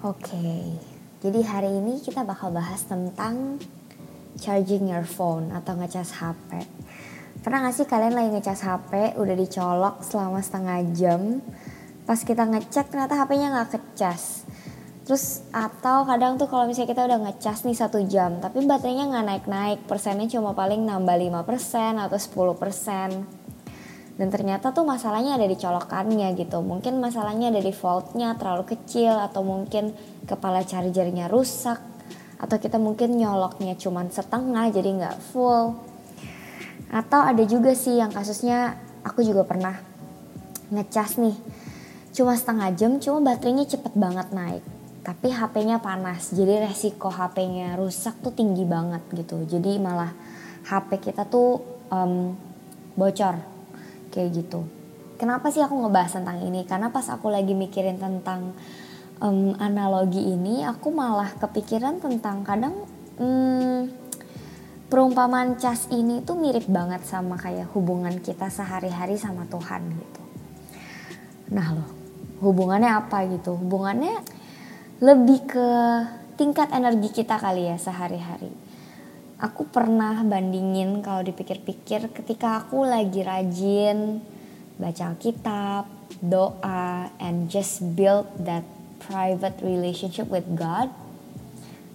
Oke, jadi hari ini kita bakal bahas tentang charging your phone atau ngecas HP. Pernah gak sih kalian lagi ngecas HP udah dicolok selama setengah jam, pas kita ngecek ternyata HP-nya nggak kecas. Terus atau kadang tuh kalau misalnya kita udah ngecas nih satu jam, tapi baterainya nggak naik-naik, persennya cuma paling nambah 5% atau 10%. Dan ternyata tuh masalahnya ada di colokannya gitu. Mungkin masalahnya ada di voltnya terlalu kecil atau mungkin kepala chargernya rusak atau kita mungkin nyoloknya cuma setengah jadi nggak full. Atau ada juga sih yang kasusnya aku juga pernah ngecas nih cuma setengah jam cuma baterainya cepet banget naik tapi HP-nya panas jadi resiko HP-nya rusak tuh tinggi banget gitu jadi malah HP kita tuh um, bocor kayak gitu. Kenapa sih aku ngebahas tentang ini? Karena pas aku lagi mikirin tentang um, analogi ini aku malah kepikiran tentang kadang um, perumpamaan cas ini tuh mirip banget sama kayak hubungan kita sehari-hari sama Tuhan gitu. Nah loh hubungannya apa gitu? Hubungannya lebih ke tingkat energi kita kali ya sehari-hari. Aku pernah bandingin kalau dipikir-pikir ketika aku lagi rajin baca kitab, doa, and just build that private relationship with God,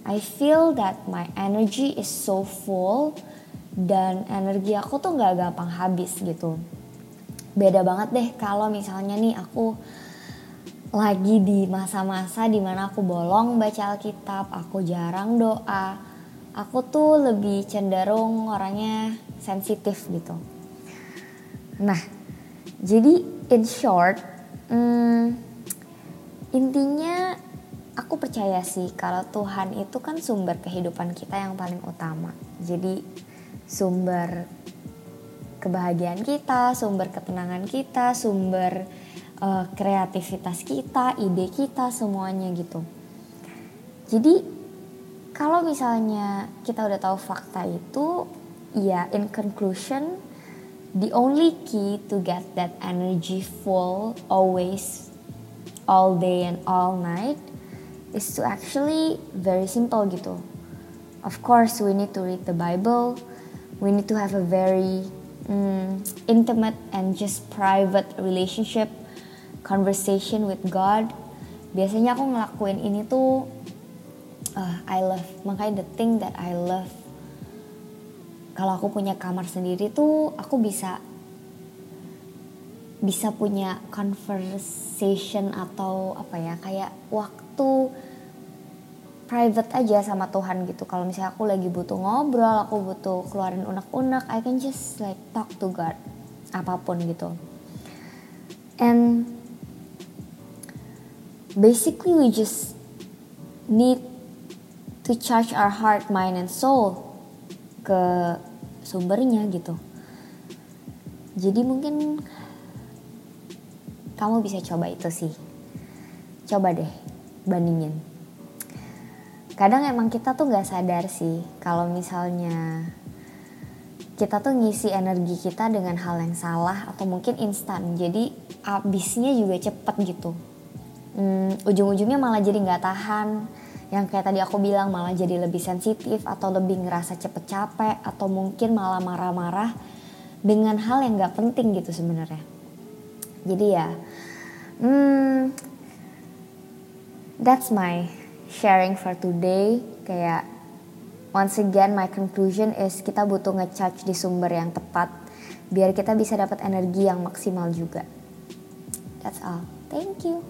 I feel that my energy is so full dan energi aku tuh gak gampang habis gitu. Beda banget deh kalau misalnya nih aku lagi di masa-masa di mana aku bolong baca Alkitab, aku jarang doa, aku tuh lebih cenderung orangnya sensitif gitu. Nah, jadi in short, hmm, intinya aku percaya sih kalau Tuhan itu kan sumber kehidupan kita yang paling utama. Jadi sumber kebahagiaan kita, sumber ketenangan kita, sumber uh, kreativitas kita, ide kita semuanya gitu. Jadi kalau misalnya kita udah tahu fakta itu, ya in conclusion, the only key to get that energy full always, all day and all night, is to actually very simple gitu. Of course, we need to read the Bible. We need to have a very mm, intimate and just private relationship conversation with God biasanya aku ngelakuin ini tuh uh, I love makanya the thing that I love kalau aku punya kamar sendiri tuh aku bisa bisa punya conversation atau apa ya kayak waktu private aja sama Tuhan gitu. Kalau misalnya aku lagi butuh ngobrol aku butuh keluarin unek-unek I can just like talk to God apa pun gitu. And basically we just need to charge our heart, mind, and soul ke sumbernya gitu. Jadi mungkin kamu bisa coba itu sih. Coba deh bandingin. Kadang emang kita tuh gak sadar sih kalau misalnya kita tuh ngisi energi kita dengan hal yang salah atau mungkin instan. Jadi abisnya juga cepet gitu hmm, ujung-ujungnya malah jadi nggak tahan yang kayak tadi aku bilang malah jadi lebih sensitif atau lebih ngerasa cepet capek atau mungkin malah marah-marah dengan hal yang nggak penting gitu sebenarnya. Jadi ya hmm, that's my sharing for today. Kayak once again my conclusion is kita butuh ngecharge di sumber yang tepat biar kita bisa dapat energi yang maksimal juga. That's all. Thank you